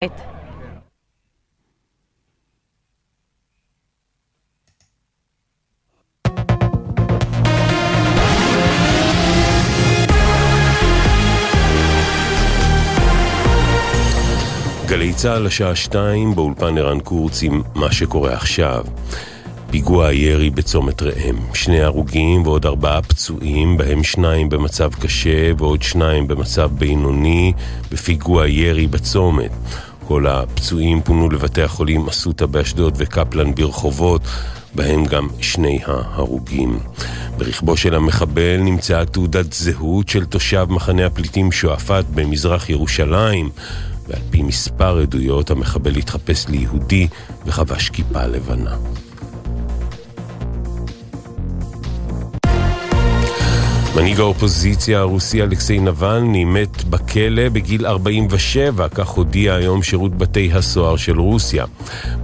גלי צה"ל השעה שתיים באולפן ערן קורץ עם מה שקורה עכשיו. פיגוע הירי בצומת ראם. שני הרוגים ועוד ארבעה פצועים, בהם שניים במצב קשה ועוד שניים במצב בינוני, בפיגוע ירי בצומת. כל הפצועים פונו לבתי החולים אסותא באשדוד וקפלן ברחובות, בהם גם שני ההרוגים. ברכבו של המחבל נמצאה תעודת זהות של תושב מחנה הפליטים שועפאט במזרח ירושלים. ועל פי מספר עדויות המחבל התחפש ליהודי וחבש כיפה לבנה. מנהיג האופוזיציה הרוסי אלכסיי נבלני מת בכלא בגיל 47, כך הודיע היום שירות בתי הסוהר של רוסיה.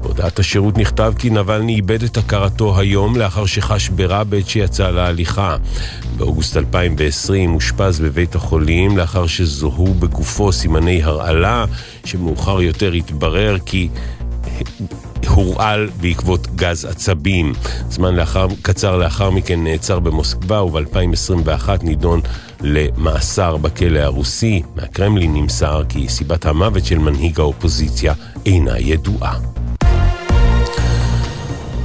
בהודעת השירות נכתב כי נבלני איבד את הכרתו היום לאחר שחש ברע בעת שיצא להליכה. באוגוסט 2020 אושפז בבית החולים לאחר שזוהו בגופו סימני הרעלה, שמאוחר יותר התברר כי הורעל בעקבות גז עצבים. זמן לאחר, קצר לאחר מכן נעצר במוסקבה וב-2021 נידון למאסר בכלא הרוסי. מהקרמלין נמסר כי סיבת המוות של מנהיג האופוזיציה אינה ידועה.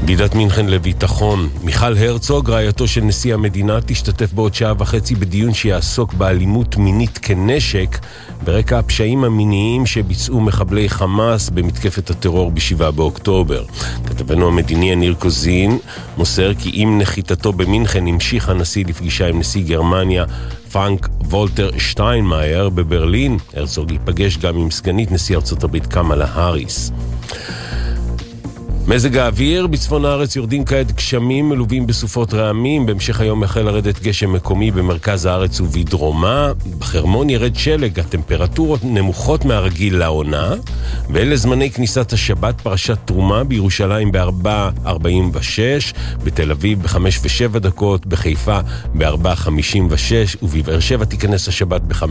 ועידת מינכן לביטחון. מיכל הרצוג, רעייתו של נשיא המדינה, תשתתף בעוד שעה וחצי בדיון שיעסוק באלימות מינית כנשק ברקע הפשעים המיניים שביצעו מחבלי חמאס במתקפת הטרור ב-7 באוקטובר. כתבנו המדיני יניר קוזין מוסר כי עם נחיתתו במינכן המשיך הנשיא לפגישה עם נשיא גרמניה פרנק וולטר שטיינמאייר בברלין. הרצוג ייפגש גם עם סגנית נשיא ארצות הברית קמאלה האריס. מזג האוויר, בצפון הארץ יורדים כעת גשמים מלווים בסופות רעמים. בהמשך היום החל לרדת גשם מקומי במרכז הארץ ובדרומה. בחרמון ירד שלג, הטמפרטורות נמוכות מהרגיל לעונה. ואלה זמני כניסת השבת, פרשת תרומה, בירושלים ב-4.46, בתל אביב ב-5 ו-7 דקות, בחיפה ב-4.56, ובבאר שבע תיכנס השבת ב-5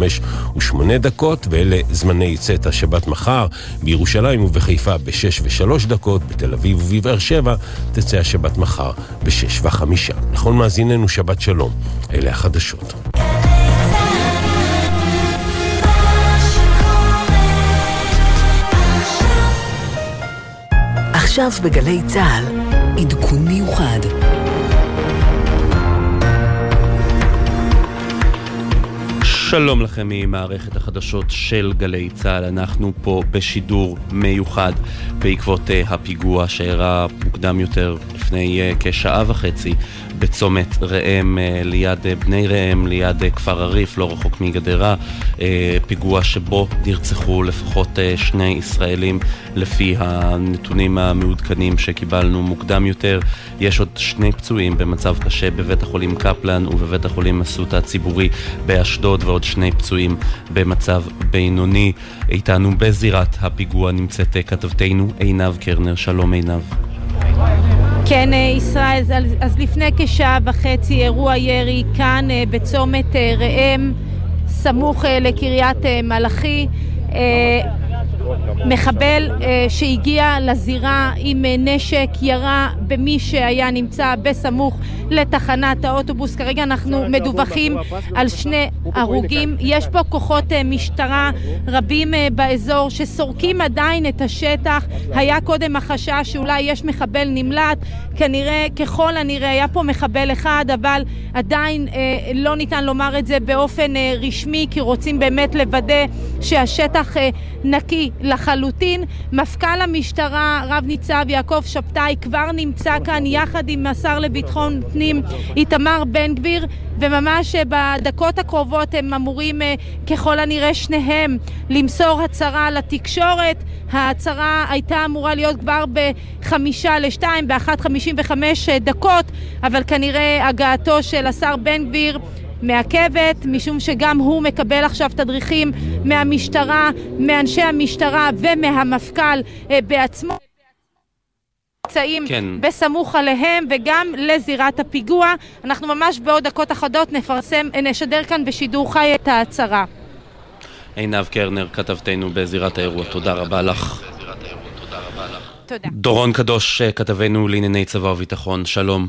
ו-8 דקות, ואלה זמני צאת השבת מחר, בירושלים ובחיפה ב-6 ו-3 דקות, בתל אביב ובבאר שבע תצא השבת מחר בשש וחמישה. לכל מאזיננו שבת שלום. אלה החדשות. עכשיו בגלי צה"ל, עדכון מיוחד. שלום לכם ממערכת החדשות של גלי צה"ל, אנחנו פה בשידור מיוחד בעקבות uh, הפיגוע שאירע מוקדם יותר לפני uh, כשעה וחצי בצומת ראם uh, ליד uh, בני ראם, ליד uh, כפר הריף, לא רחוק מגדרה, פיגוע שבו נרצחו לפחות שני ישראלים לפי הנתונים המעודכנים שקיבלנו מוקדם יותר. יש עוד שני פצועים במצב קשה בבית החולים קפלן ובבית החולים אסותא הציבורי באשדוד ועוד שני פצועים במצב בינוני. איתנו בזירת הפיגוע נמצאת כתבתנו עינב קרנר. שלום עינב. כן, ישראל, אז לפני כשעה וחצי אירוע ירי כאן בצומת ראם, סמוך לקריית מלאכי. מחבל אה, שהגיע לזירה עם אה, נשק ירה במי שהיה נמצא בסמוך לתחנת האוטובוס. כרגע אנחנו מדווחים על שני הרוגים. יש פה כוחות אה, משטרה רבים אה, באזור שסורקים עדיין את השטח. היה קודם החשש שאולי יש מחבל נמלט. כנראה, ככל הנראה, היה פה מחבל אחד, אבל עדיין אה, לא ניתן לומר את זה באופן אה, רשמי, כי רוצים באמת לוודא שהשטח אה, נקי לחלוטין. מפכ"ל המשטרה, רב ניצב יעקב שבתאי, כבר נמצא כאן יחד עם השר לביטחון פנים איתמר בן גביר, וממש בדקות הקרובות הם אמורים ככל הנראה שניהם למסור הצהרה לתקשורת. ההצהרה הייתה אמורה להיות כבר בחמישה לשתיים, באחת חמישים וחמש דקות, אבל כנראה הגעתו של השר בן גביר מעכבת, משום שגם הוא מקבל עכשיו תדריכים מהמשטרה, מאנשי המשטרה ומהמפכ"ל בעצמו. נמצאים כן. בסמוך עליהם וגם לזירת הפיגוע. אנחנו ממש בעוד דקות אחדות נפרסם, נשדר כאן בשידור חי את ההצהרה. עינב קרנר, כתבתנו בזירת האירוע, תודה רבה לך. תודה. דורון קדוש, כתבנו לענייני צבא וביטחון, שלום.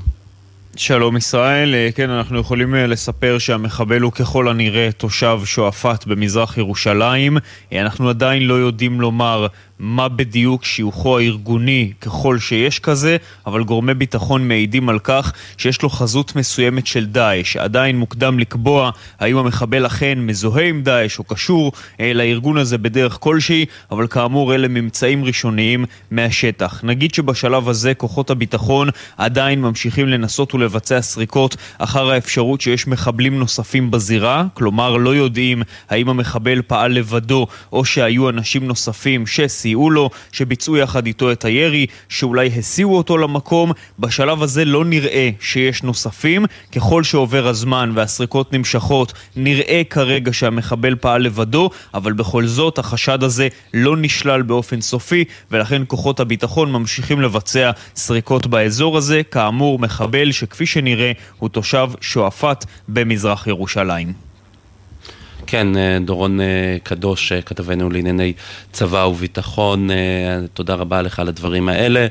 שלום ישראל, אה, כן, אנחנו יכולים אה, לספר שהמחבל הוא ככל הנראה תושב שועפאט במזרח ירושלים. אה, אנחנו עדיין לא יודעים לומר מה בדיוק שיוכו הארגוני ככל שיש כזה, אבל גורמי ביטחון מעידים על כך שיש לו חזות מסוימת של דאעש. עדיין מוקדם לקבוע האם המחבל אכן מזוהה עם דאעש או קשור אה, לארגון הזה בדרך כלשהי, אבל כאמור אלה ממצאים ראשוניים מהשטח. נגיד שבשלב הזה כוחות הביטחון עדיין ממשיכים לנסות ולבצע סריקות אחר האפשרות שיש מחבלים נוספים בזירה, כלומר לא יודעים האם המחבל פעל לבדו או שהיו אנשים נוספים שסייעו סייעו לו, שביצעו יחד איתו את הירי, שאולי הסיעו אותו למקום. בשלב הזה לא נראה שיש נוספים. ככל שעובר הזמן והסריקות נמשכות, נראה כרגע שהמחבל פעל לבדו, אבל בכל זאת החשד הזה לא נשלל באופן סופי, ולכן כוחות הביטחון ממשיכים לבצע סריקות באזור הזה. כאמור, מחבל שכפי שנראה הוא תושב שועפאט במזרח ירושלים. כן, אה, דורון אה, קדוש, אה, כתבנו לענייני צבא וביטחון, תודה רבה לך על הדברים האלה.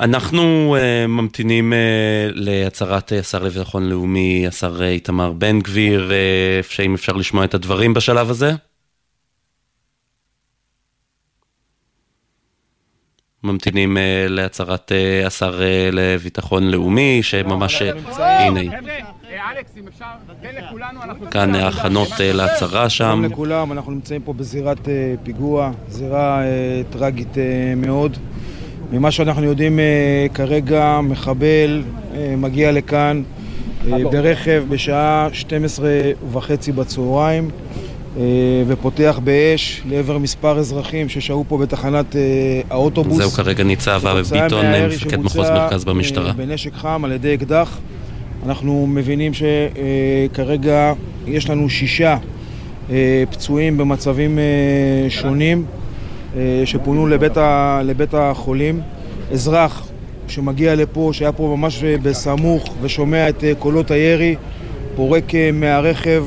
אנחנו uh, ממתינים uh, להצהרת השר לביטחון לאומי, השר איתמר בן גביר, uh, אם אפשר לשמוע את הדברים בשלב הזה. ממתינים uh, להצהרת uh, השר uh, לביטחון לאומי, שממש... הנה היא. אנחנו... כאן ההכנות אה, להצהרה שם. שלום לכולם, אנחנו נמצאים פה בזירת אה, פיגוע, זירה אה, טרגית מאוד. ממה שאנחנו יודעים כרגע, מחבל מגיע לכאן ברכב בשעה 12 וחצי בצהריים ופותח באש לעבר מספר אזרחים ששהו פה בתחנת האוטובוס. זהו כרגע ניצב אבי ביטון, מפקד מחוז מרכז במשטרה. בנשק חם על ידי אקדח. אנחנו מבינים שכרגע יש לנו שישה אה, פצועים במצבים אה, שונים אה, שפונו לבית, ה, לבית החולים. אזרח שמגיע לפה, שהיה פה ממש בסמוך ושומע את קולות הירי, פורק מהרכב,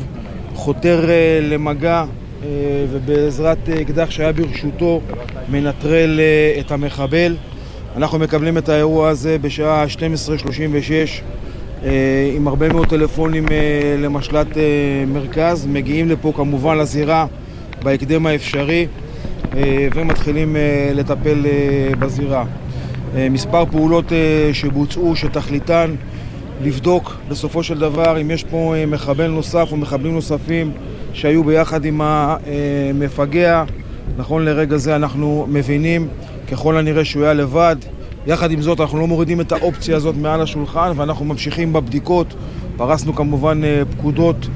חותר למגע ובעזרת אקדח שהיה ברשותו מנטרל את המחבל. אנחנו מקבלים את האירוע הזה בשעה 12:36 אה, עם הרבה מאוד טלפונים אה, למשל"ט אה, מרכז, מגיעים לפה כמובן לזירה בהקדם האפשרי ומתחילים לטפל בזירה. מספר פעולות שבוצעו שתכליתן לבדוק בסופו של דבר אם יש פה מחבל נוסף או מחבלים נוספים שהיו ביחד עם המפגע. נכון לרגע זה אנחנו מבינים ככל הנראה שהוא היה לבד, יחד עם זאת, אנחנו לא מורידים את האופציה הזאת מעל השולחן ואנחנו ממשיכים בבדיקות. פרסנו כמובן אה, פקודות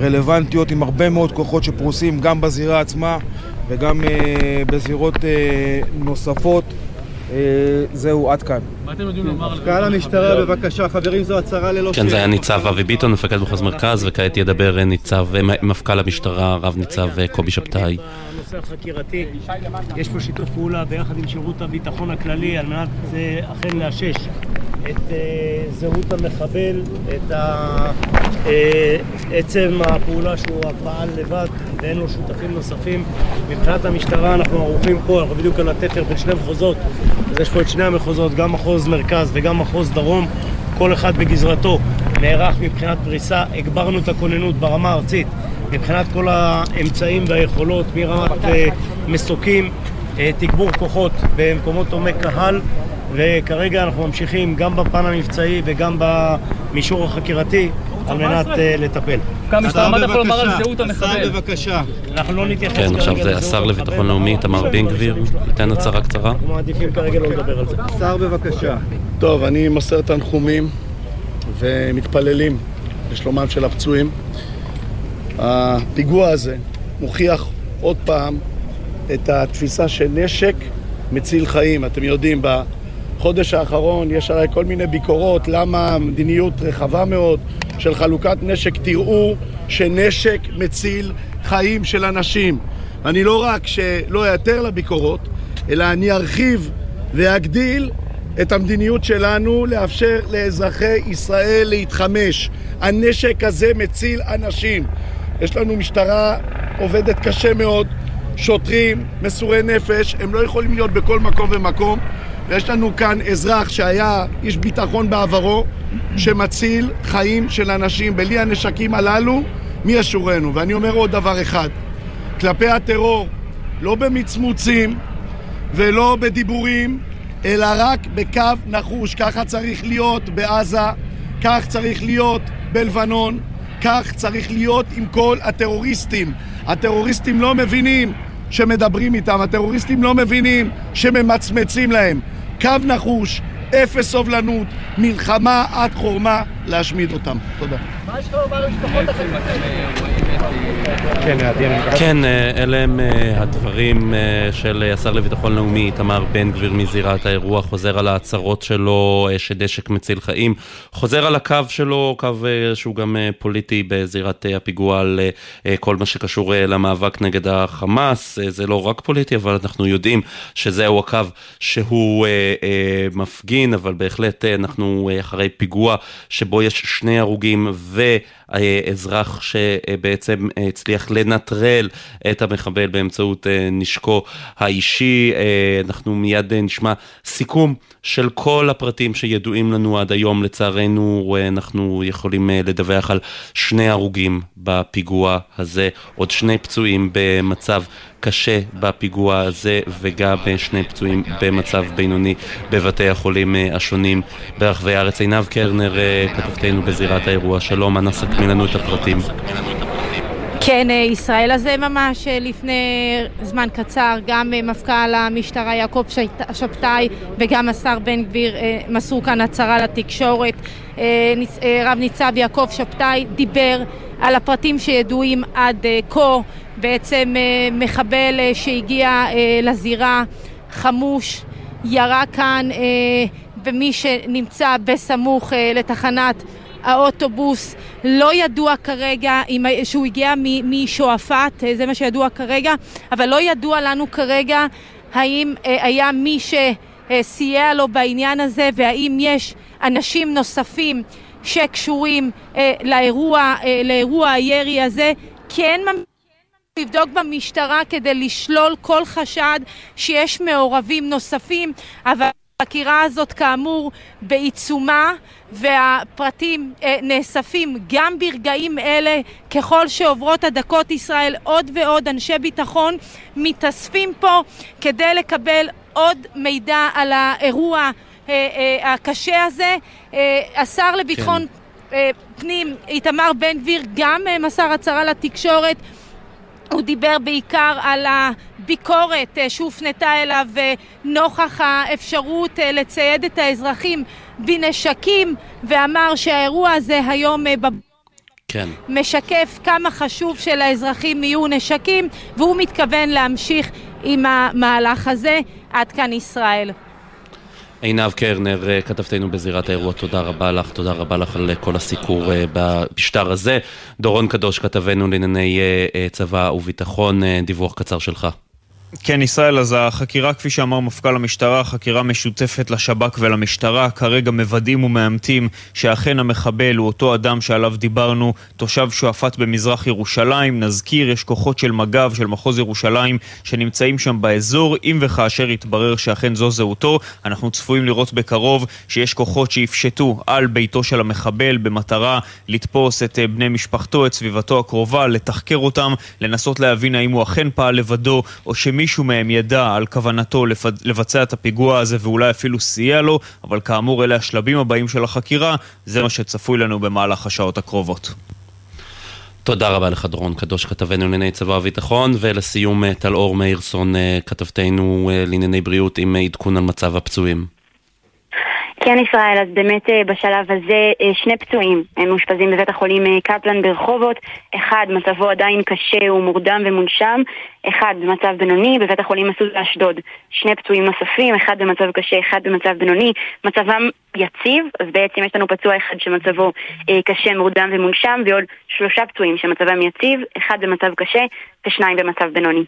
רלוונטיות עם הרבה מאוד כוחות שפרוסים גם בזירה עצמה וגם אה, בזירות אה, נוספות. זהו, עד כאן. מה אתם יודעים לומר על... קהל המשטרה, בבקשה, חברים, זו הצהרה ללא כן, זה היה ניצב אבי ביטון, מפקד מחוז מרכז, וכעת ידבר ניצב, מפכ"ל המשטרה, רב ניצב קובי שבתאי. בנושא החקירתי. יש פה שיתוף פעולה ביחד עם שירות הביטחון הכללי על מנת אה, אכן לאשש את אה, זהות המחבל, את אה, עצם הפעולה שהוא פעל לבד ואין לו שותפים נוספים. מבחינת המשטרה אנחנו ערוכים פה, אנחנו בדיוק על התפר בין שני מחוזות, אז יש פה את שני המחוזות, גם מחוז מרכז וגם מחוז דרום, כל אחד בגזרתו נערך מבחינת פריסה, הגברנו את הכוננות ברמה הארצית מבחינת כל האמצעים והיכולות מרמת uh, מסוקים, uh, תגבור כוחות במקומות עומק קהל וכרגע אנחנו ממשיכים גם בפן המבצעי וגם במישור החקירתי על מנת uh, לטפל. כמה מה אתה יכול לומר על זהות המחבל? השר בבקשה. אנחנו לא נתייחס כרגע כן, עכשיו זה השר לביטחון לאומי, איתמר בן גביר, ייתן הצהרה קצרה. אנחנו מעדיפים כרגע לא לדבר על זה. השר בבקשה. טוב, אני מוסר תנחומים ומתפללים לשלומם של הפצועים. הפיגוע הזה מוכיח עוד פעם את התפיסה של נשק מציל חיים. אתם יודעים, בחודש האחרון יש הרי כל מיני ביקורות למה מדיניות רחבה מאוד של חלוקת נשק. תראו שנשק מציל חיים של אנשים. אני לא רק שלא אאתר לביקורות, אלא אני ארחיב ואגדיל את המדיניות שלנו לאפשר לאזרחי ישראל להתחמש. הנשק הזה מציל אנשים. יש לנו משטרה עובדת קשה מאוד, שוטרים, מסורי נפש, הם לא יכולים להיות בכל מקום ומקום. ויש לנו כאן אזרח שהיה איש ביטחון בעברו, שמציל חיים של אנשים. בלי הנשקים הללו, מי ישורנו? ואני אומר עוד דבר אחד, כלפי הטרור, לא במצמוצים ולא בדיבורים, אלא רק בקו נחוש. ככה צריך להיות בעזה, כך צריך להיות בלבנון, כך צריך להיות עם כל הטרוריסטים. הטרוריסטים לא מבינים שמדברים איתם, הטרוריסטים לא מבינים שממצמצים להם. קו נחוש, אפס סובלנות, מלחמה עד חורמה להשמיד אותם. תודה. מה יש לך לומר למשפחות כן, כן אה, אלה הם אה, הדברים אה, של השר לביטחון לאומי איתמר בן גביר מזירת האירוע, חוזר על ההצהרות שלו שדשק מציל חיים, חוזר על הקו שלו, קו שהוא גם פוליטי בזירת הפיגוע על כל מה שקשור למאבק נגד החמאס, זה לא רק פוליטי, אבל אנחנו יודעים שזהו הקו שהוא מפגין, אבל בהחלט אנחנו אחרי פיגוע שבו יש שני הרוגים ו... אזרח שבעצם הצליח לנטרל את המחבל באמצעות אה, נשקו האישי. אה, אנחנו מיד נשמע סיכום של כל הפרטים שידועים לנו עד היום. לצערנו אנחנו יכולים אה, לדווח על שני הרוגים בפיגוע הזה, עוד שני פצועים במצב קשה בפיגוע הזה וגם שני פצועים במצב בינוני בבתי החולים השונים ברחבי הארץ. עינב קרנר, כתבתנו בזירת האירוע, שלום, אנא סכמי לנו את הפרטים. כן, אה, ישראל הזה ממש אה, לפני זמן קצר, גם אה, מפכ"ל המשטרה יעקב שבתאי וגם השר בן גביר מסרו כאן הצהרה לתקשורת. רב ניצב יעקב שבתאי דיבר על הפרטים שידועים עד כה, בעצם מחבל שהגיע לזירה חמוש, ירה כאן במי שנמצא בסמוך לתחנת האוטובוס, לא ידוע כרגע אם, שהוא הגיע משועפאט, אה, זה מה שידוע כרגע, אבל לא ידוע לנו כרגע האם אה, היה מי שסייע לו בעניין הזה והאם יש אנשים נוספים שקשורים אה, לאירוע, לאירוע הירי הזה. כן לבדוק במשטרה כדי לשלול כל חשד שיש מעורבים נוספים, אבל החקירה הזאת כאמור בעיצומה והפרטים אה, נאספים גם ברגעים אלה ככל שעוברות הדקות ישראל עוד ועוד אנשי ביטחון מתאספים פה כדי לקבל עוד מידע על האירוע אה, אה, הקשה הזה. אה, השר לביטחון כן. אה, פנים איתמר בן גביר גם אה, מסר הצהרה לתקשורת הוא דיבר בעיקר על הביקורת אה, שהופנתה אליו אה, נוכח האפשרות אה, לצייד את האזרחים בנשקים ואמר שהאירוע הזה היום כן. משקף כמה חשוב שלאזרחים יהיו נשקים והוא מתכוון להמשיך עם המהלך הזה. עד כאן ישראל. עינב קרנר, אה, כתבתנו בזירת האירוע, תודה רבה לך, תודה רבה לך על כל הסיקור אה, במשטר הזה. דורון קדוש, כתבנו לענייני אה, צבא וביטחון, דיווח קצר שלך. כן, ישראל, אז החקירה, כפי שאמר מפכ"ל המשטרה, חקירה משותפת לשב"כ ולמשטרה. כרגע מוודאים ומאמתים שאכן המחבל הוא אותו אדם שעליו דיברנו, תושב שועפאט במזרח ירושלים. נזכיר, יש כוחות של מג"ב, של מחוז ירושלים, שנמצאים שם באזור. אם וכאשר יתברר שאכן זו זהותו, אנחנו צפויים לראות בקרוב שיש כוחות שיפשטו על ביתו של המחבל במטרה לתפוס את אה, בני משפחתו, את סביבתו הקרובה, לתחקר אותם, לנסות להבין האם הוא אכן פעל לבדו, או שמי מישהו מהם ידע על כוונתו לבצע את הפיגוע הזה ואולי אפילו סייע לו, אבל כאמור אלה השלבים הבאים של החקירה, זה מה שצפוי לנו במהלך השעות הקרובות. תודה רבה לך דורון קדוש, כתבנו לענייני צבא וביטחון, ולסיום אה, טל אור מאירסון, אה, כתבתנו אה, לענייני בריאות עם עדכון על מצב הפצועים. כן ישראל, אז באמת אה, בשלב הזה אה, שני פצועים הם מאושפזים בבית החולים אה, קפלן ברחובות. אחד מצבו עדיין קשה, הוא מורדם ומונשם. אחד במצב בינוני בבית החולים מסעוד באשדוד שני פצועים נוספים, אחד במצב קשה, אחד במצב בינוני. מצבם יציב, אז בעצם יש לנו פצוע אחד שמצבו קשה, מורדם ומונשם ועוד שלושה פצועים שמצבם יציב, אחד במצב קשה ושניים במצב בינוני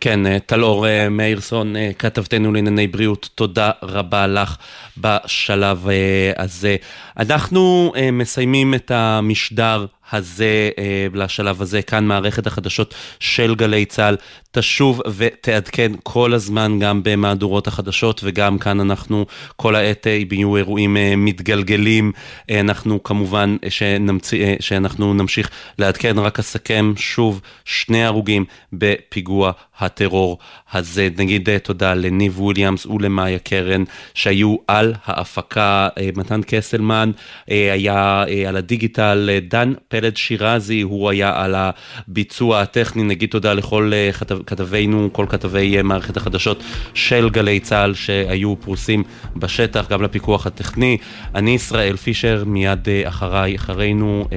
כן, אה, טלאור אה, מאירסון, אה, כתבתנו לענייני בריאות, תודה רבה לך בשלב הזה. אנחנו מסיימים את המשדר הזה, אה, לשלב הזה, כאן מערכת החדשות של גלי צה"ל. תשוב ותעדכן כל הזמן גם במהדורות החדשות וגם כאן אנחנו כל העת, אם יהיו אירועים מתגלגלים, אנחנו כמובן שנמציא, שאנחנו נמשיך לעדכן, רק אסכם שוב, שני הרוגים בפיגוע הטרור הזה. נגיד תודה לניב וויליאמס ולמאיה קרן שהיו על ההפקה, מתן קסלמן היה על הדיגיטל, דן פלד שירזי הוא היה על הביצוע הטכני, נגיד תודה לכל כתב, כתבינו, כל כתבי מערכת החדשות של גלי צה"ל שהיו פרוסים בשטח, גם לפיקוח הטכני. אני ישראל פישר, מיד אחריי, אחרינו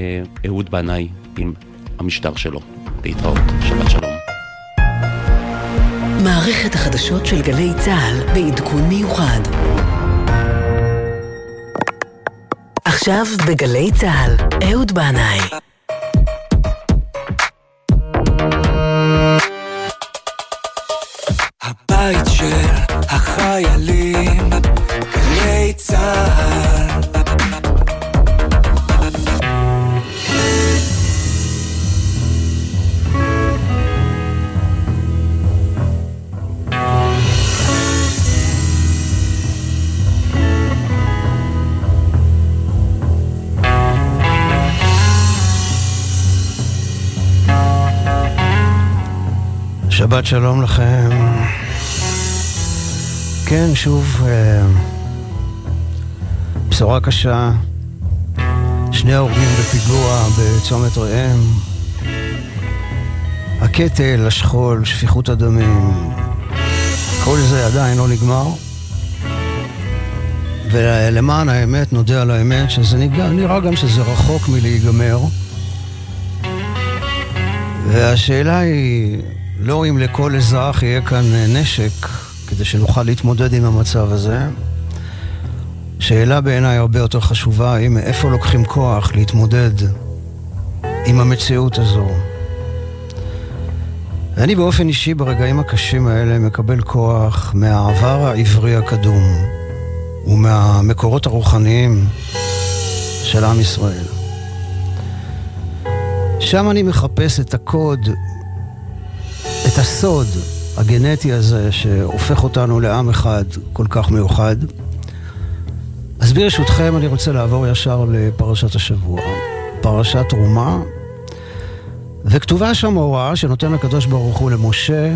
אהוד בנאי עם המשטר שלו. להתראות, שבת שלום. מערכת החדשות של גלי צה"ל בעדכון מיוחד. עכשיו בגלי צה"ל, אהוד בנאי. הבית של החיילים, שבת שלום לכם. כן, שוב, אה, בשורה קשה. שני הרוגים בפיגוע בצומת ראם. הקטל, השכול, שפיכות הדמים, כל זה עדיין לא נגמר. ולמען האמת, נודה על האמת, שזה נגע, נראה גם שזה רחוק מלהיגמר. והשאלה היא, לא אם לכל אזרח יהיה כאן נשק כדי שנוכל להתמודד עם המצב הזה. שאלה בעיניי הרבה יותר חשובה, היא מאיפה לוקחים כוח להתמודד עם המציאות הזו. ואני באופן אישי ברגעים הקשים האלה מקבל כוח מהעבר העברי הקדום ומהמקורות הרוחניים של עם ישראל. שם אני מחפש את הקוד את הסוד הגנטי הזה שהופך אותנו לעם אחד כל כך מיוחד. אז ברשותכם אני רוצה לעבור ישר לפרשת השבוע, פרשת תרומה, וכתובה שם הוראה שנותן הקדוש ברוך הוא למשה,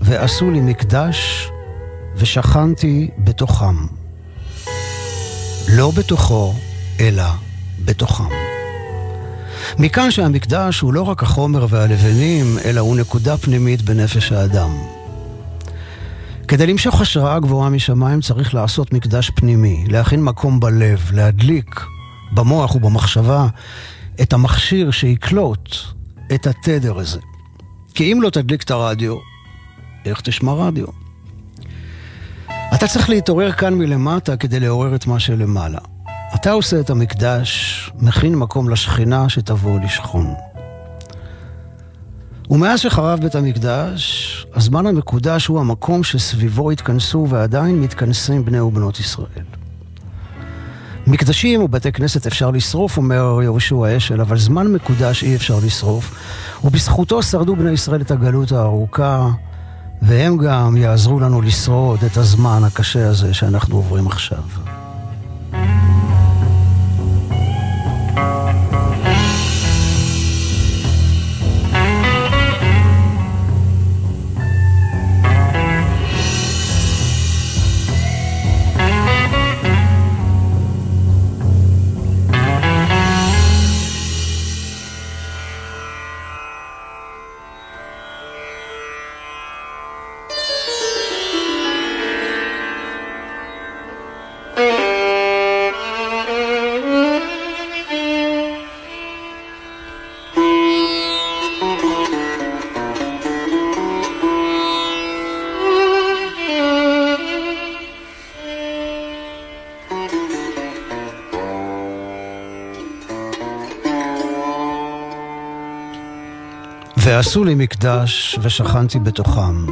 ועשו לי מקדש ושכנתי בתוכם. לא בתוכו, אלא בתוכם. מכאן שהמקדש הוא לא רק החומר והלבנים, אלא הוא נקודה פנימית בנפש האדם. כדי למשוך השראה גבוהה משמיים צריך לעשות מקדש פנימי, להכין מקום בלב, להדליק במוח ובמחשבה את המכשיר שיקלוט את התדר הזה. כי אם לא תדליק את הרדיו, איך תשמע רדיו? אתה צריך להתעורר כאן מלמטה כדי לעורר את מה שלמעלה. אתה עושה את המקדש, מכין מקום לשכינה שתבוא לשכון. ומאז שחרב בית המקדש, הזמן המקודש הוא המקום שסביבו התכנסו ועדיין מתכנסים בני ובנות ישראל. מקדשים ובתי כנסת אפשר לשרוף, אומר יהושע אשל, אבל זמן מקודש אי אפשר לשרוף, ובזכותו שרדו בני ישראל את הגלות הארוכה, והם גם יעזרו לנו לשרוד את הזמן הקשה הזה שאנחנו עוברים עכשיו. ועשו לי מקדש ושכנתי בתוכם.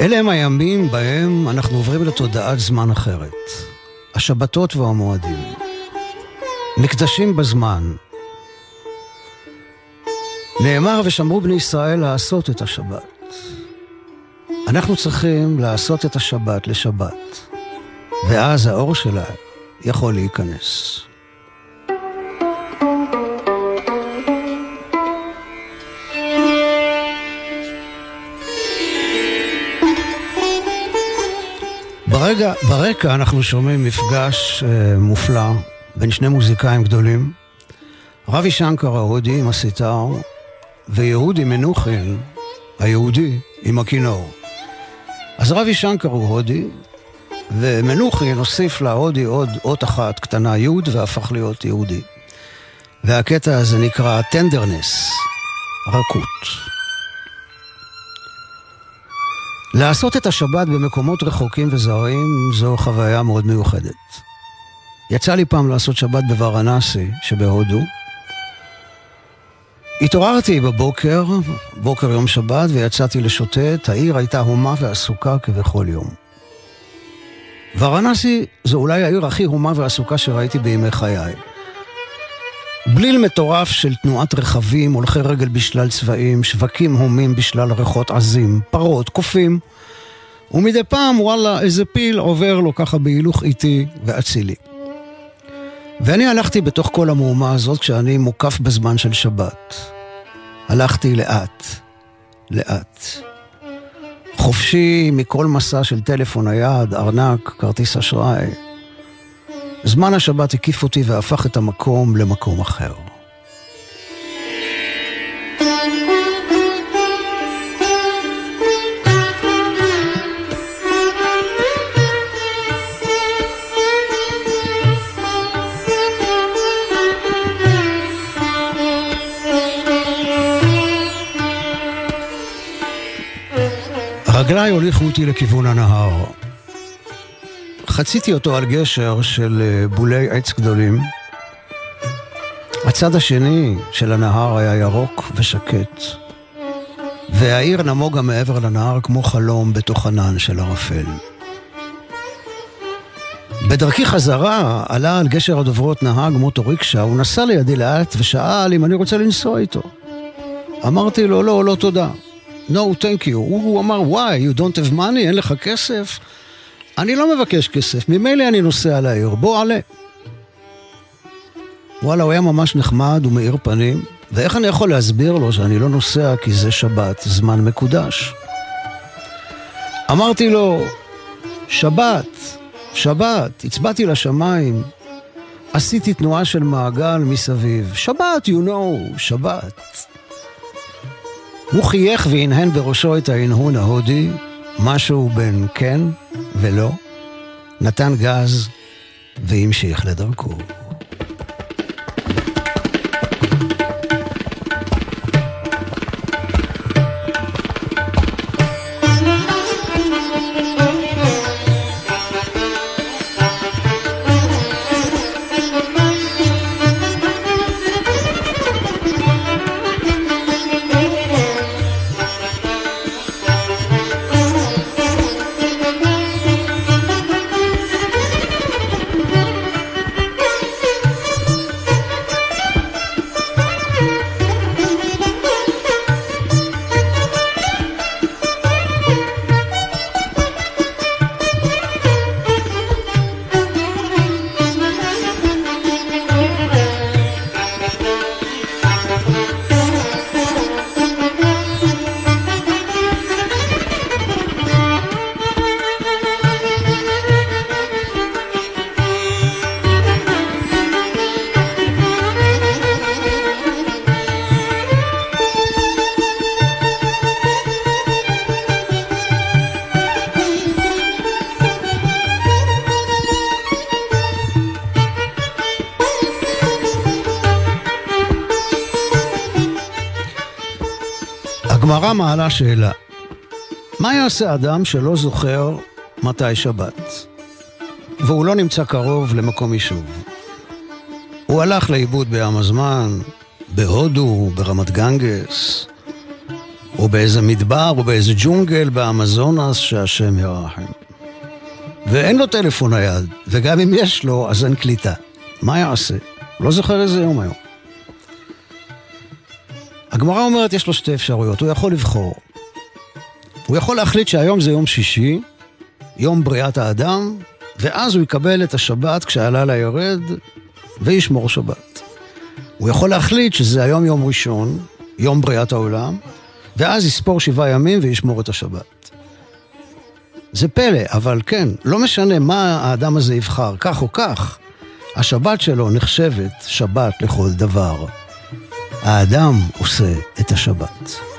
אלה הם הימים בהם אנחנו עוברים לתודעת זמן אחרת. השבתות והמועדים. מקדשים בזמן. נאמר ושמרו בני ישראל לעשות את השבת. אנחנו צריכים לעשות את השבת לשבת, ואז האור שלה יכול להיכנס. ברגע, ברקע אנחנו שומעים מפגש uh, מופלא בין שני מוזיקאים גדולים, רבי שנקר ההודי עם הסיטר ויהודי מנוחין היהודי עם הכינור. אז רבי שנקר הוא הודי, ומנוחין הוסיף להודי עוד אות אחת קטנה יוד והפך להיות יהודי. והקטע הזה נקרא טנדרנס, רכות. לעשות את השבת במקומות רחוקים וזרים זו חוויה מאוד מיוחדת. יצא לי פעם לעשות שבת בוורנסי שבהודו. התעוררתי בבוקר, בוקר יום שבת, ויצאתי לשוטט. העיר הייתה הומה ועסוקה כבכל יום. ורנסי זו אולי העיר הכי הומה ועסוקה שראיתי בימי חיי. בליל מטורף של תנועת רכבים, הולכי רגל בשלל צבעים, שווקים הומים בשלל ריחות עזים, פרות, קופים, ומדי פעם, וואלה, איזה פיל עובר לו ככה בהילוך איטי ואצילי. ואני הלכתי בתוך כל המהומה הזאת כשאני מוקף בזמן של שבת. הלכתי לאט, לאט. חופשי מכל מסע של טלפון נייד, ארנק, כרטיס אשראי. זמן השבת הקיף אותי והפך את המקום למקום אחר. רגליי הוליכו אותי לכיוון הנהר. חציתי אותו על גשר של אה, בולי עץ גדולים. הצד השני של הנהר היה ירוק ושקט, והעיר נמוגה מעבר לנהר כמו חלום בתוך ענן של ערפל. בדרכי חזרה עלה על גשר הדוברות נהג מוטו ריקשה, הוא נסע לידי לאט ושאל אם אני רוצה לנסוע איתו. אמרתי לו, לא, לא תודה. No, thank you. הוא אמר, why, you don't have money, אין לך כסף? אני לא מבקש כסף, ממילא אני נוסע לעיר, בוא עלה. וואלה, הוא היה ממש נחמד ומאיר פנים, ואיך אני יכול להסביר לו שאני לא נוסע כי זה שבת, זמן מקודש? אמרתי לו, שבת, שבת, הצבעתי לשמיים, עשיתי תנועה של מעגל מסביב. שבת, you know, שבת. הוא חייך והנהן בראשו את ההנהון ההודי, משהו בין כן ולא, נתן גז והמשיך לדרכו. הגמרא מעלה שאלה, מה יעשה אדם שלא זוכר מתי שבת, והוא לא נמצא קרוב למקום יישוב? הוא הלך לאיבוד בים הזמן, בהודו, ברמת גנגס, או באיזה מדבר, או באיזה ג'ונגל באמזונס שהשם ירחם. ואין לו טלפון נייד, וגם אם יש לו, אז אין קליטה. מה יעשה? לא זוכר איזה יום היום. הגמרא אומרת יש לו שתי אפשרויות, הוא יכול לבחור. הוא יכול להחליט שהיום זה יום שישי, יום בריאת האדם, ואז הוא יקבל את השבת כשהלילה יורד, וישמור שבת. הוא יכול להחליט שזה היום יום ראשון, יום בריאת העולם, ואז יספור שבעה ימים וישמור את השבת. זה פלא, אבל כן, לא משנה מה האדם הזה יבחר, כך או כך, השבת שלו נחשבת שבת לכל דבר. האדם עושה את השבת.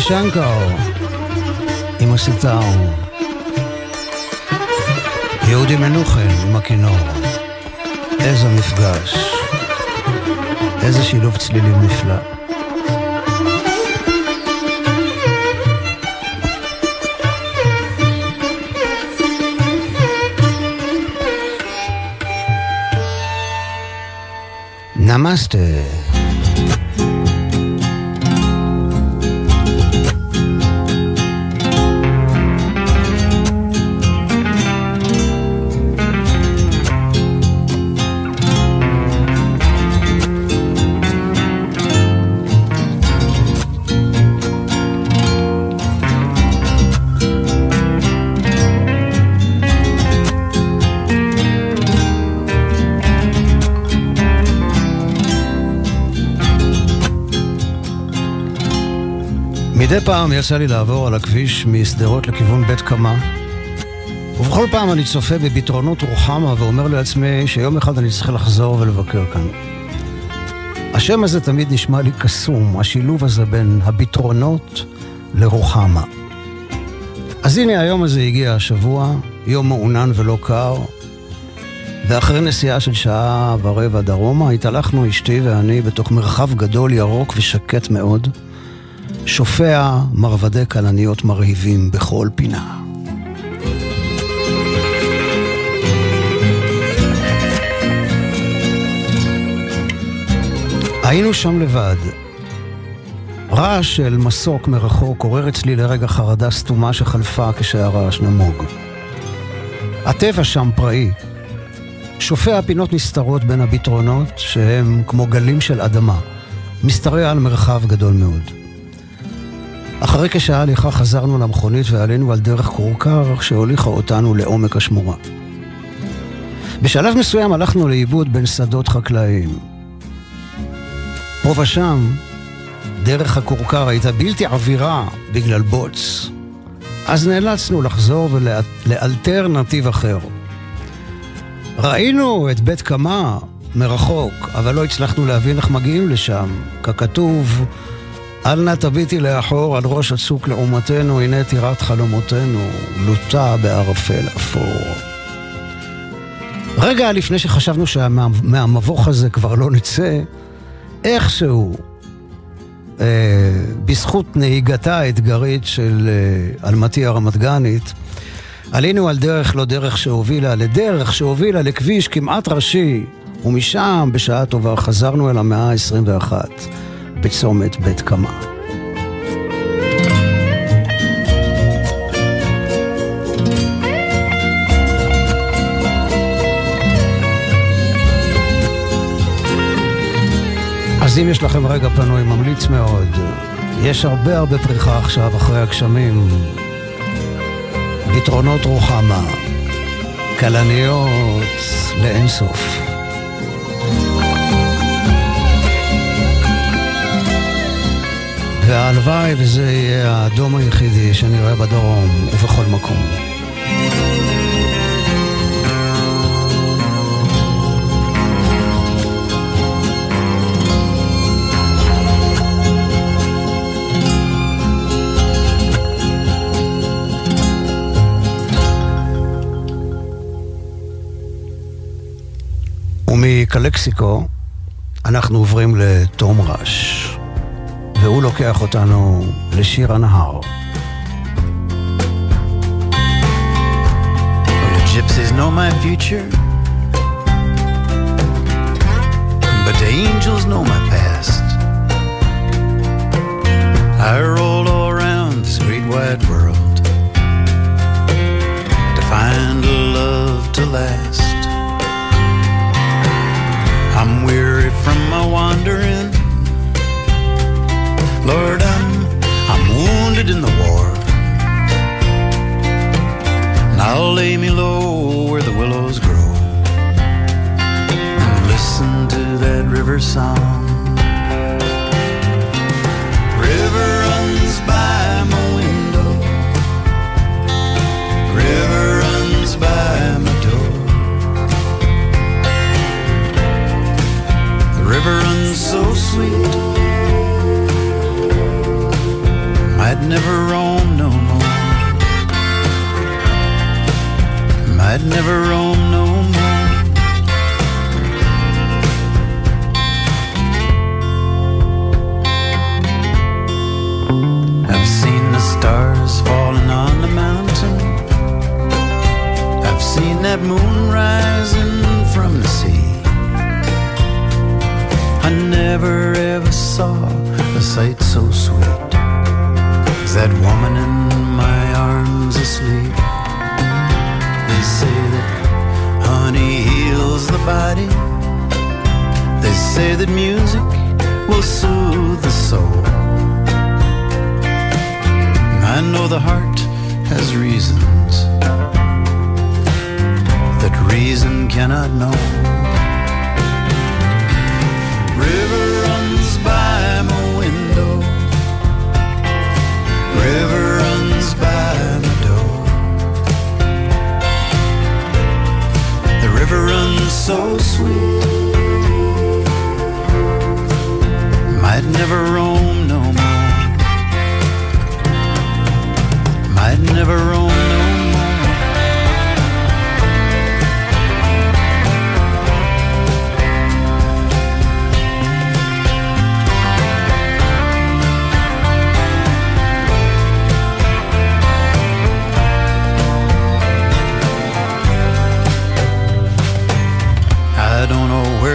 שנקר עם הסיטאר. יהודי מנוחם עם הכינור. איזה מפגש. איזה שילוב צלילים נפלא. נמאסטה. מדי פעם יצא לי לעבור על הכביש משדרות לכיוון בית קמה, ובכל פעם אני צופה בפתרונות רוחמה ואומר לעצמי שיום אחד אני צריך לחזור ולבקר כאן. השם הזה תמיד נשמע לי קסום, השילוב הזה בין הפתרונות לרוחמה. אז הנה היום הזה הגיע השבוע, יום מעונן ולא קר, ואחרי נסיעה של שעה ורבע דרומה, התהלכנו אשתי ואני בתוך מרחב גדול, ירוק ושקט מאוד. שופע מרבדי כלניות מרהיבים בכל פינה. היינו שם לבד. רעש של מסוק מרחוק עורר אצלי לרגע חרדה סתומה שחלפה כשהרעש נמוג. הטבע שם פראי. שופע פינות נסתרות בין הביטרונות, שהם כמו גלים של אדמה, משתרע על מרחב גדול מאוד. אחרי כשעה הליכה חזרנו למכונית ועלינו על דרך כורכר שהוליכה אותנו לעומק השמורה. בשלב מסוים הלכנו לאיבוד בין שדות חקלאיים. פה ושם, דרך הכורכר הייתה בלתי עבירה בגלל בוץ. אז נאלצנו לחזור ולאלתר נתיב אחר. ראינו את בית קמה מרחוק, אבל לא הצלחנו להבין איך מגיעים לשם, ככתוב אל נא תביטי לאחור על ראש הצוק לעומתנו, הנה טירת חלומותינו, לוטה בערפל אפור. רגע לפני שחשבנו שמהמבוך הזה כבר לא נצא, איכשהו, אה, בזכות נהיגתה האתגרית של אה, אלמתי הרמת גנית, עלינו על דרך לא דרך שהובילה, לדרך שהובילה לכביש כמעט ראשי, ומשם, בשעה טובה, חזרנו אל המאה ה-21, בצומת בית קמה. אז אם יש לכם רגע פנוי, ממליץ מאוד. יש הרבה הרבה פריחה עכשיו אחרי הגשמים. יתרונות רוחמה, כלניות לאינסוף. והלוואי וזה יהיה האדום היחידי שנראה בדרום ובכל מקום. ומקלקסיקו אנחנו עוברים לתום רש, והוא לוקח אותנו לשיר הנהר. gypsies know my future, but the angels know my past. I roll all around this great wide world to find a love to last. I'm weary from my wandering. Lord, I'm, I'm wounded in the war. Now lay me low where the willows grow and listen to that river song.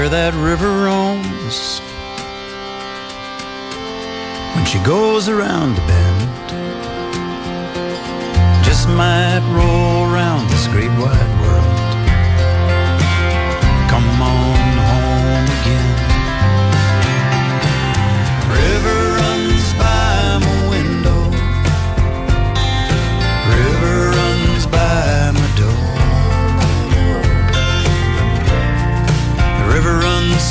Where that river roams when she goes around the bend. Just might roll around this great wide world.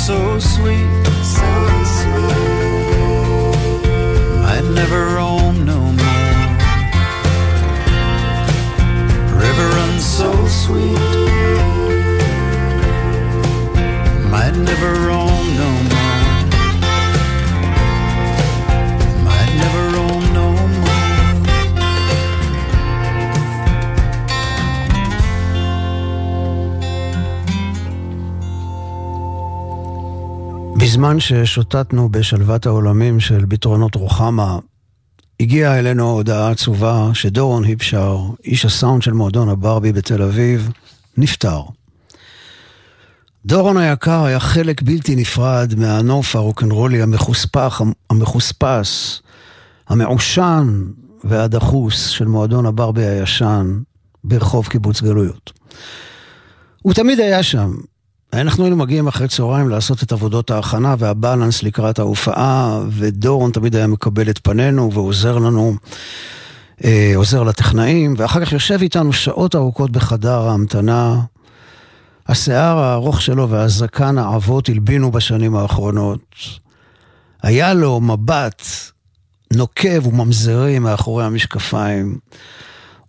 So sweet, so sweet. Might never roam no more. River runs so sweet. Might never roam no more. בזמן ששוטטנו בשלוות העולמים של ביטרונות רוחמה, הגיעה אלינו הודעה עצובה שדורון היפשר, איש הסאונד של מועדון הברבי בתל אביב, נפטר. דורון היקר היה חלק בלתי נפרד מהנוף הרוקנרולי המחוספח, המחוספס, המעושן והדחוס של מועדון הברבי הישן ברחוב קיבוץ גלויות. הוא תמיד היה שם. אנחנו היינו מגיעים אחרי צהריים לעשות את עבודות ההכנה והבלנס לקראת ההופעה, ודורון תמיד היה מקבל את פנינו ועוזר לנו, אה, עוזר לטכנאים, ואחר כך יושב איתנו שעות ארוכות בחדר ההמתנה. השיער הארוך שלו והזקן העבות הלבינו בשנים האחרונות. היה לו מבט נוקב וממזרי מאחורי המשקפיים.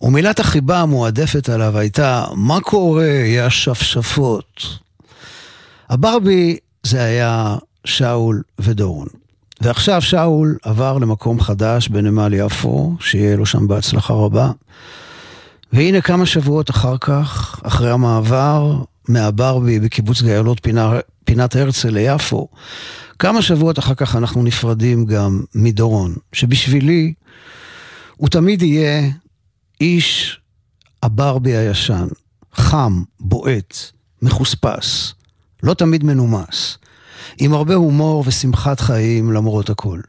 ומילת החיבה המועדפת עליו הייתה, מה קורה, יא השפשפות? הברבי זה היה שאול ודורון. ועכשיו שאול עבר למקום חדש בנמל יפו, שיהיה לו שם בהצלחה רבה. והנה כמה שבועות אחר כך, אחרי המעבר מהברבי בקיבוץ גיילות פינה, פינת הרצל ליפו, כמה שבועות אחר כך אנחנו נפרדים גם מדורון, שבשבילי הוא תמיד יהיה איש הברבי הישן, חם, בועט, מחוספס, לא תמיד מנומס, עם הרבה הומור ושמחת חיים למרות הכל.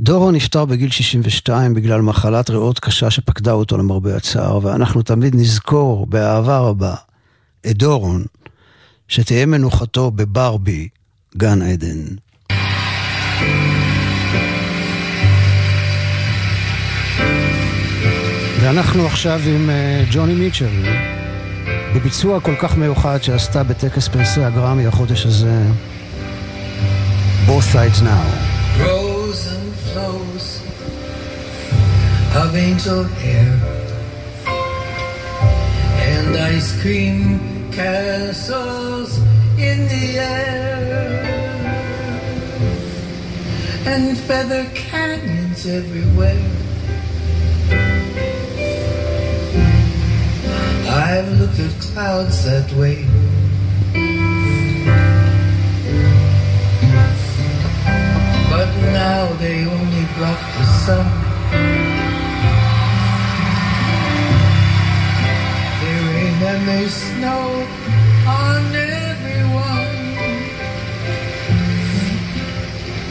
דורון נפטר בגיל 62 בגלל מחלת ריאות קשה שפקדה אותו למרבה הצער, ואנחנו תמיד נזכור באהבה רבה את דורון, שתהיה מנוחתו בברבי, גן עדן. ואנחנו עכשיו עם uh, ג'וני מיטשל, בביצוע כל כך מיוחד שעשתה בטקס פרסי הגרמי החודש הזה, Both Sides Now. Rows and flows of angel hair and ice cream castles in the air and feather canyons everywhere. I've looked at clouds that way. But now they only block the sun. They rain and they snow on everyone.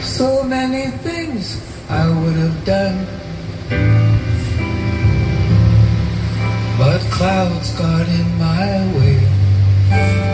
So many things I would have done. Clouds got in my way.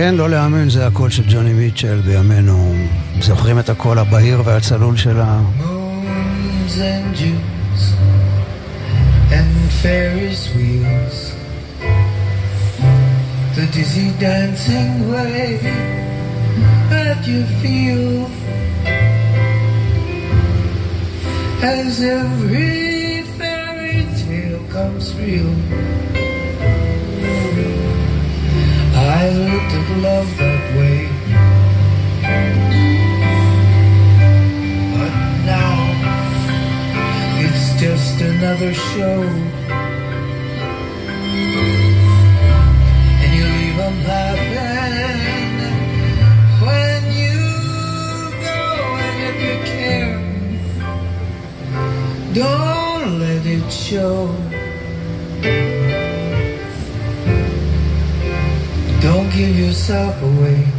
כן, לא להאמין, זה הקול של ג'וני מיטשל בימינו. זוכרים את הקול הבהיר והצלול שלה? And as every fairy tale comes real. I looked at love that way. But now it's just another show. And you leave them laughing when you go. And if you care, don't let it show. Don't give yourself away.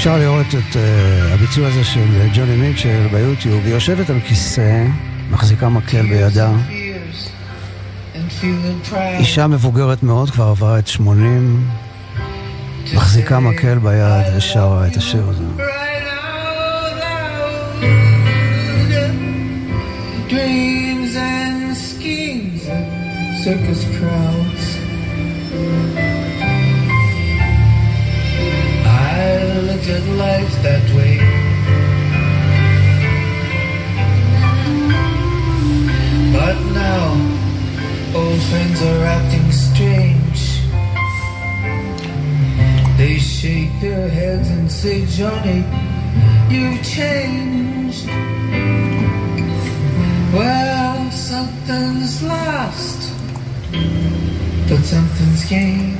אפשר לראות את uh, הביצוע הזה של ג'וני מיטשל ביוטיוב. היא יושבת על כיסא, מחזיקה מקל בידה. אישה מבוגרת מאוד, כבר עברה את 80, מחזיקה מקל ביד ושרה את השיר הזה. Circus crowds. I looked at life that way. But now, old friends are acting strange. They shake their heads and say, Johnny, you've changed. Well, something's lost, but something's gained.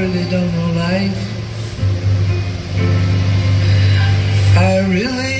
really don't know life. I really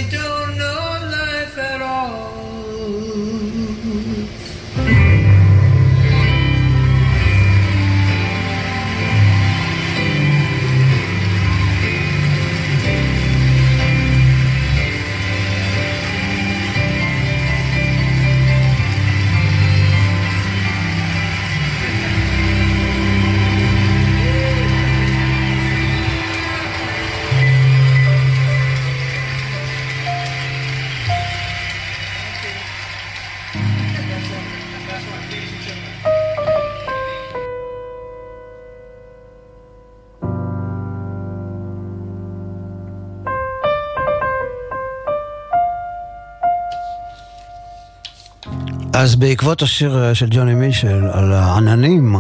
אז בעקבות השיר אה, של ג'וני מישל על העננים,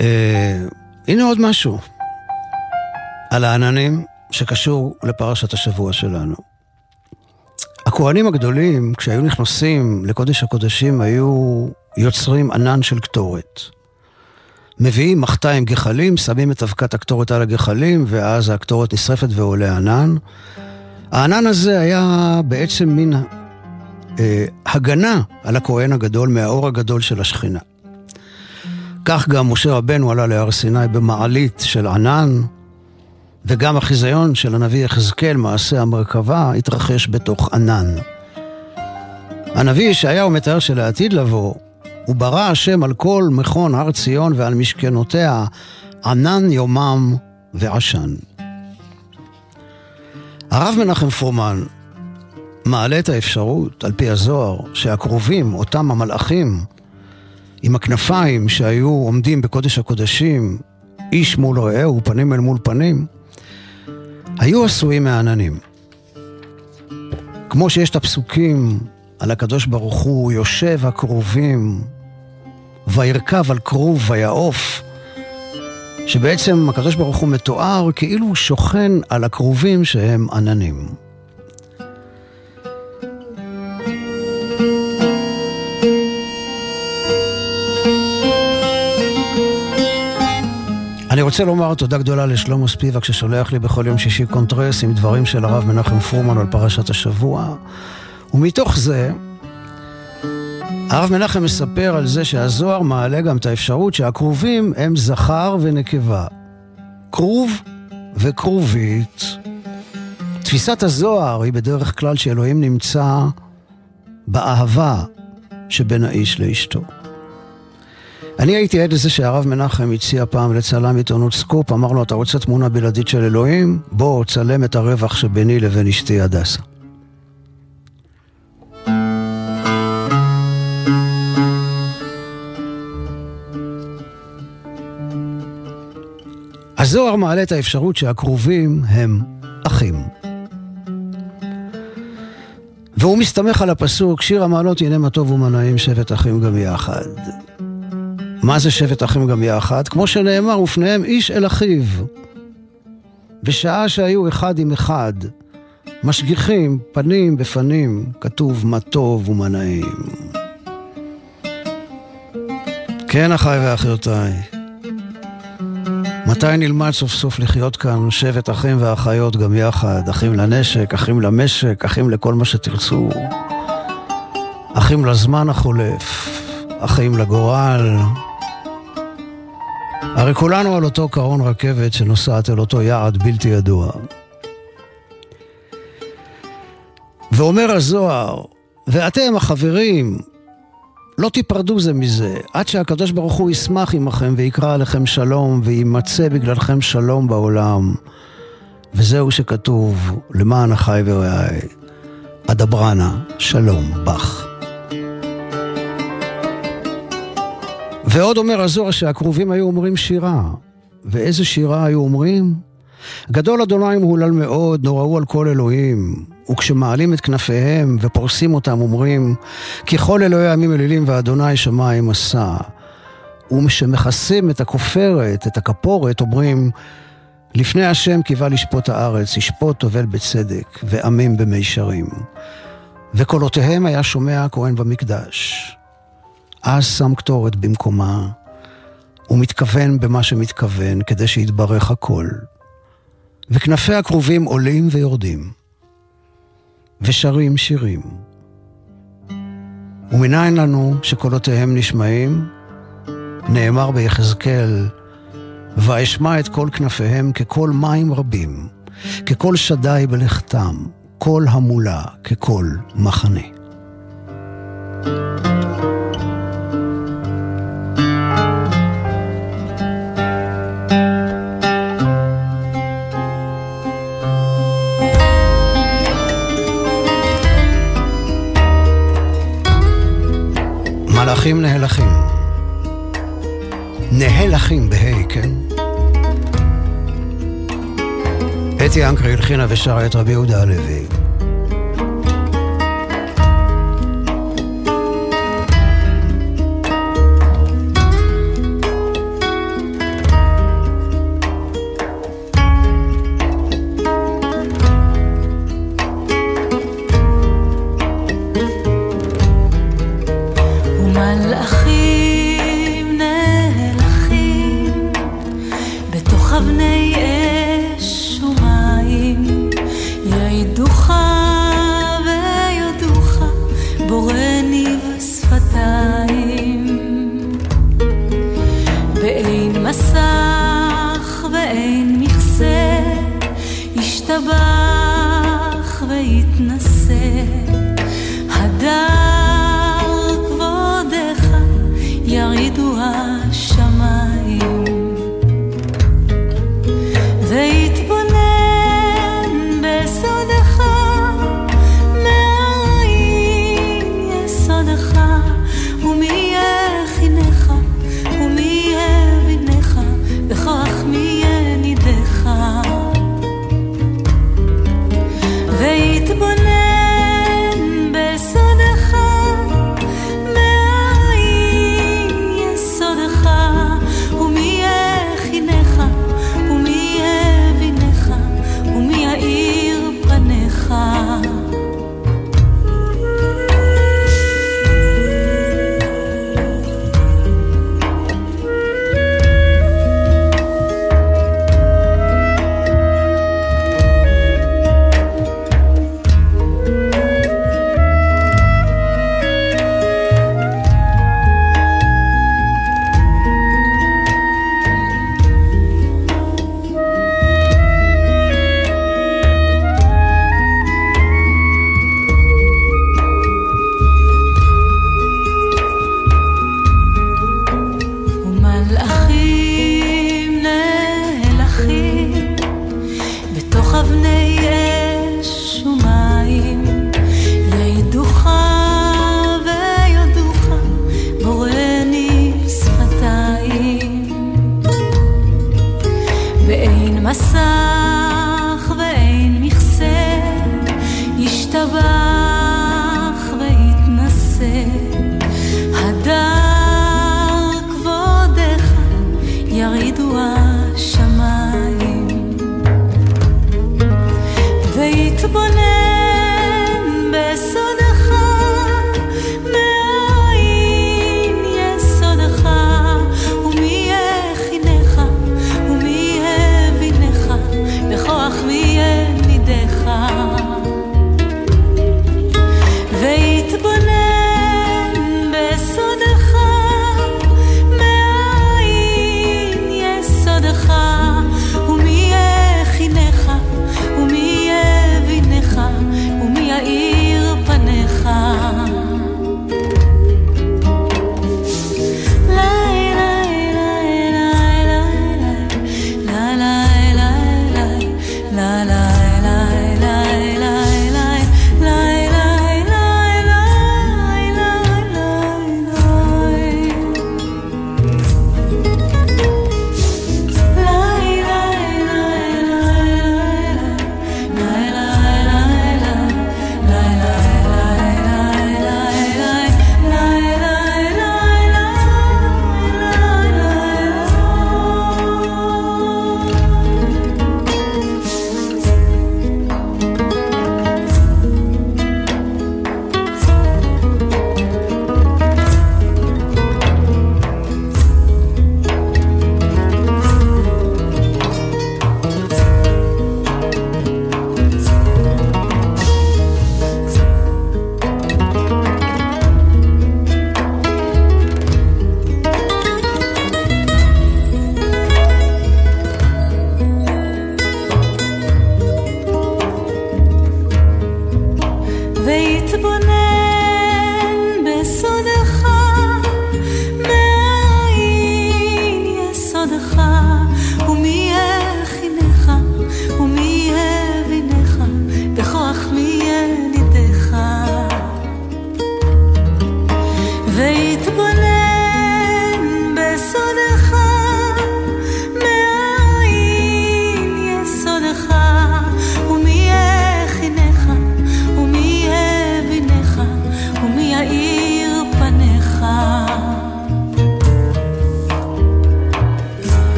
אה, הנה עוד משהו על העננים שקשור לפרשת השבוע שלנו. הכוהנים הגדולים, כשהיו נכנסים לקודש הקודשים, היו יוצרים ענן של קטורת. מביאים מחתה עם גחלים, שמים את אבקת הקטורת על הגחלים, ואז הקטורת נשרפת ועולה ענן. הענן הזה היה בעצם מין אה, הגנה על הכהן הגדול מהאור הגדול של השכינה. כך גם משה רבנו עלה להר סיני במעלית של ענן, וגם החיזיון של הנביא יחזקאל, מעשה המרכבה, התרחש בתוך ענן. הנביא ישעיהו מתאר שלעתיד לבוא, הוא ברא השם על כל מכון הר ציון ועל משכנותיה ענן יומם ועשן. הרב מנחם פרומן מעלה את האפשרות, על פי הזוהר, שהקרובים, אותם המלאכים, עם הכנפיים שהיו עומדים בקודש הקודשים, איש מול רעהו, פנים אל מול פנים, היו עשויים מעננים. כמו שיש את הפסוקים על הקדוש ברוך הוא, יושב הקרובים, וירכב על כרוב ויעוף, שבעצם הקדוש ברוך הוא מתואר כאילו הוא שוכן על הכרובים שהם עננים. אני רוצה לומר תודה גדולה לשלמה ספיבק ששולח לי בכל יום שישי קונטרס עם דברים של הרב מנחם פורמן על פרשת השבוע. ומתוך זה, הרב מנחם מספר על זה שהזוהר מעלה גם את האפשרות שהכרובים הם זכר ונקבה. כרוב וכרובית. תפיסת הזוהר היא בדרך כלל שאלוהים נמצא באהבה שבין האיש לאשתו. אני הייתי עד לזה שהרב מנחם הציע פעם לצלם עיתונות סקופ, אמר לו, אתה רוצה תמונה בלעדית של אלוהים? בוא, צלם את הרווח שביני לבין אשתי הדסה. הזוהר מעלה את האפשרות שהקרובים הם אחים. והוא מסתמך על הפסוק, שיר המעלות הנה מה טוב ומה נעים שבת אחים גם יחד. מה זה שבט אחים גם יחד? כמו שנאמר, ופניהם איש אל אחיו. בשעה שהיו אחד עם אחד, משגיחים פנים בפנים, כתוב מה טוב ומה נעים. כן, אחיי ואחיותיי, מתי נלמד סוף סוף לחיות כאן שבט אחים ואחיות גם יחד, אחים לנשק, אחים למשק, אחים לכל מה שתרצו, אחים לזמן החולף, אחים לגורל. הרי כולנו על אותו קרון רכבת שנוסעת אל אותו יעד בלתי ידוע. ואומר הזוהר, ואתם החברים, לא תיפרדו זה מזה, עד שהקדוש ברוך הוא ישמח עמכם ויקרא עליכם שלום, ויימצא בגללכם שלום בעולם. וזהו שכתוב, למען אחי ורעי, אדברנה, שלום בך. ועוד אומר הזוהר שהכרובים היו אומרים שירה. ואיזה שירה היו אומרים? גדול אדוני מהולל מאוד, נוראו על כל אלוהים. וכשמעלים את כנפיהם ופורסים אותם אומרים, כי כל אלוהי עמים אלילים ואדוני שמיים עשה. ומשמכסים את הכופרת, את הכפורת, אומרים, לפני השם קיווה לשפוט הארץ, ישפוט טובל בצדק, ועמים במישרים. וקולותיהם היה שומע הכהן במקדש. אז שם קטורת במקומה, ומתכוון במה שמתכוון, כדי שיתברך הכל. וכנפי הכרובים עולים ויורדים, ושרים שירים. ומנין לנו שקולותיהם נשמעים? נאמר ביחזקאל, ואשמע את כל כנפיהם כקול מים רבים, כקול שדי בלכתם, קול המולה כקול מחנה. מלאכים נהלכים. נהלכים בה', כן? אתי אנקרי הלחינה ושרה את רבי יהודה הלוי.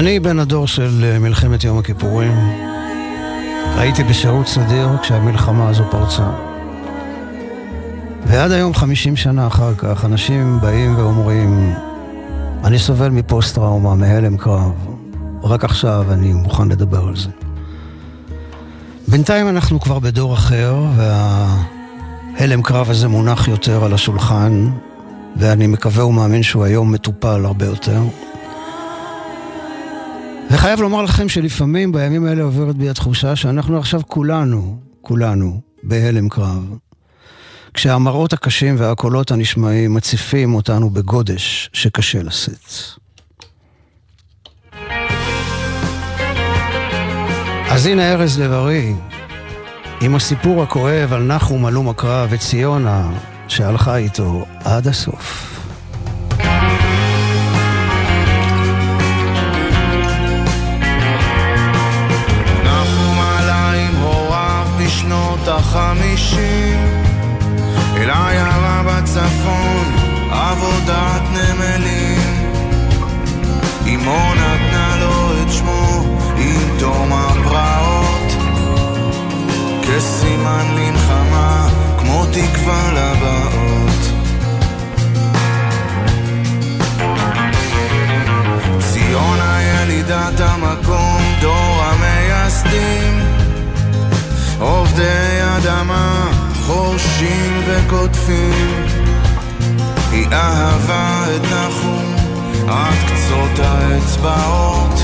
אני בן הדור של אה, מלחמת יום הכיפורים. הייתי בשירות סדיר כשהמלחמה הזו פרצה. ועד היום, 50 שנה אחר כך, אנשים באים ואומרים, אני סובל מפוסט-טראומה, מהלם קרב. רק עכשיו אני מוכן לדבר על זה. בינתיים אנחנו כבר בדור אחר, וההלם קרב הזה מונח יותר על השולחן, ואני מקווה ומאמין שהוא היום מטופל הרבה יותר. וחייב לומר לכם שלפעמים בימים האלה עוברת בי התחושה שאנחנו עכשיו כולנו, כולנו, בהלם קרב. כשהמראות הקשים והקולות הנשמעים מציפים אותנו בגודש שקשה לשאת. אז הנה ארז לב-ארי, עם הסיפור הכואב על נחום הלום הקרב וציונה שהלכה איתו עד הסוף. בשנות החמישים אל עיירה בצפון, עבודת נמלים. אמו נתנה לו את שמו עם תום הפרעות. כסימן לנחמה, כמו תקווה לבאות. ציונה ילידת המקום, דור המייסדים עובדי אדמה, חורשים וקוטפים. היא אהבה את נחום עד קצות האצבעות.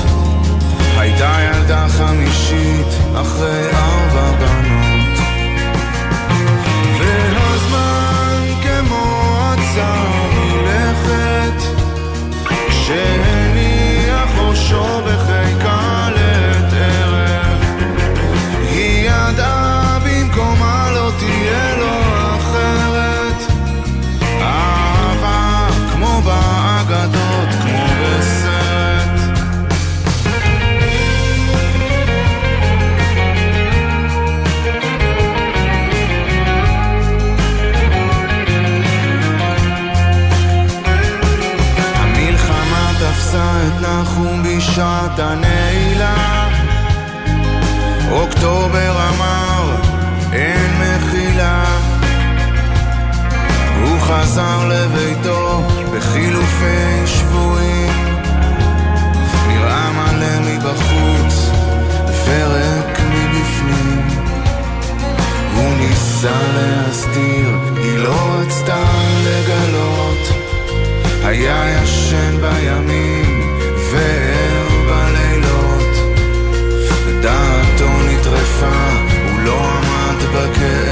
הייתה ילדה חמישית אחרי ארבע בנות. והזמן כמו עצר מלכת כשהניח ראשו בחיקה בשעת הנעילה. אוקטובר אמר אין מחילה. הוא חזר לביתו בחילופי שבויים. נראה מלא מבחוץ ופרק מבפנים. הוא ניסה להסתיר, היא לא רצתה לגלות. היה ישן בימים bucket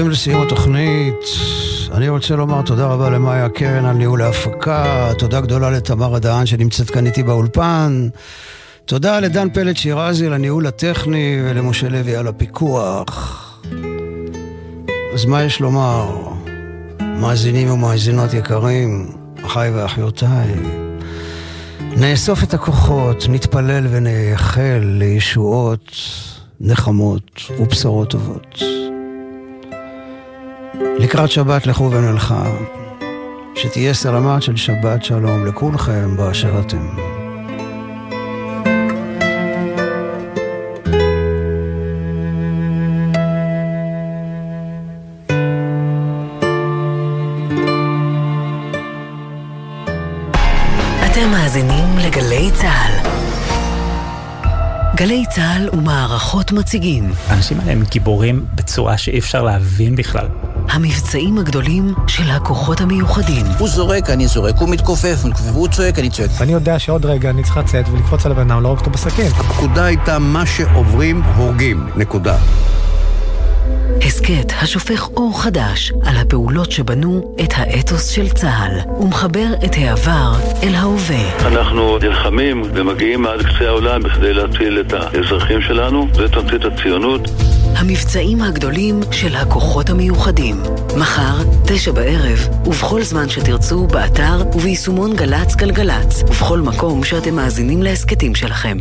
קרובים לסיום התוכנית. אני רוצה לומר תודה רבה למאיה קרן על ניהול ההפקה, תודה גדולה לתמר הדהן שנמצאת כאן איתי באולפן, תודה לדן פלד שירזי על הניהול הטכני ולמשה לוי על הפיקוח. אז מה יש לומר, מאזינים ומאזינות יקרים, אחיי ואחיותיי? נאסוף את הכוחות, נתפלל ונייחל לישועות, נחמות ובשורות טובות. לקראת שבת לכו ונלכה, שתהיה סלמת של שבת שלום לכולכם באשר אתם. אתם מאזינים לגלי צה"ל. גלי צה"ל ומערכות מציגים. האנשים האלה הם גיבורים בצורה שאי אפשר להבין בכלל. המבצעים הגדולים של הכוחות המיוחדים. הוא זורק, אני זורק, הוא מתכופף, הוא מתכופף, הוא צועק, אני צועק. ואני יודע שעוד רגע אני צריך לצאת ולקפוץ על הבן אדם, להרוג אותו בסכין. הפקודה הייתה מה שעוברים, הורגים. נקודה. הסכת השופך אור חדש על הפעולות שבנו את האתוס של צה"ל ומחבר את העבר אל ההווה. אנחנו נלחמים ומגיעים עד קצה העולם בכדי להציל את האזרחים שלנו, זה תמצית הציונות. המבצעים הגדולים של הכוחות המיוחדים. מחר, תשע בערב, ובכל זמן שתרצו, באתר וביישומון גל"צ גלגלצ, ובכל מקום שאתם מאזינים להסכתים שלכם.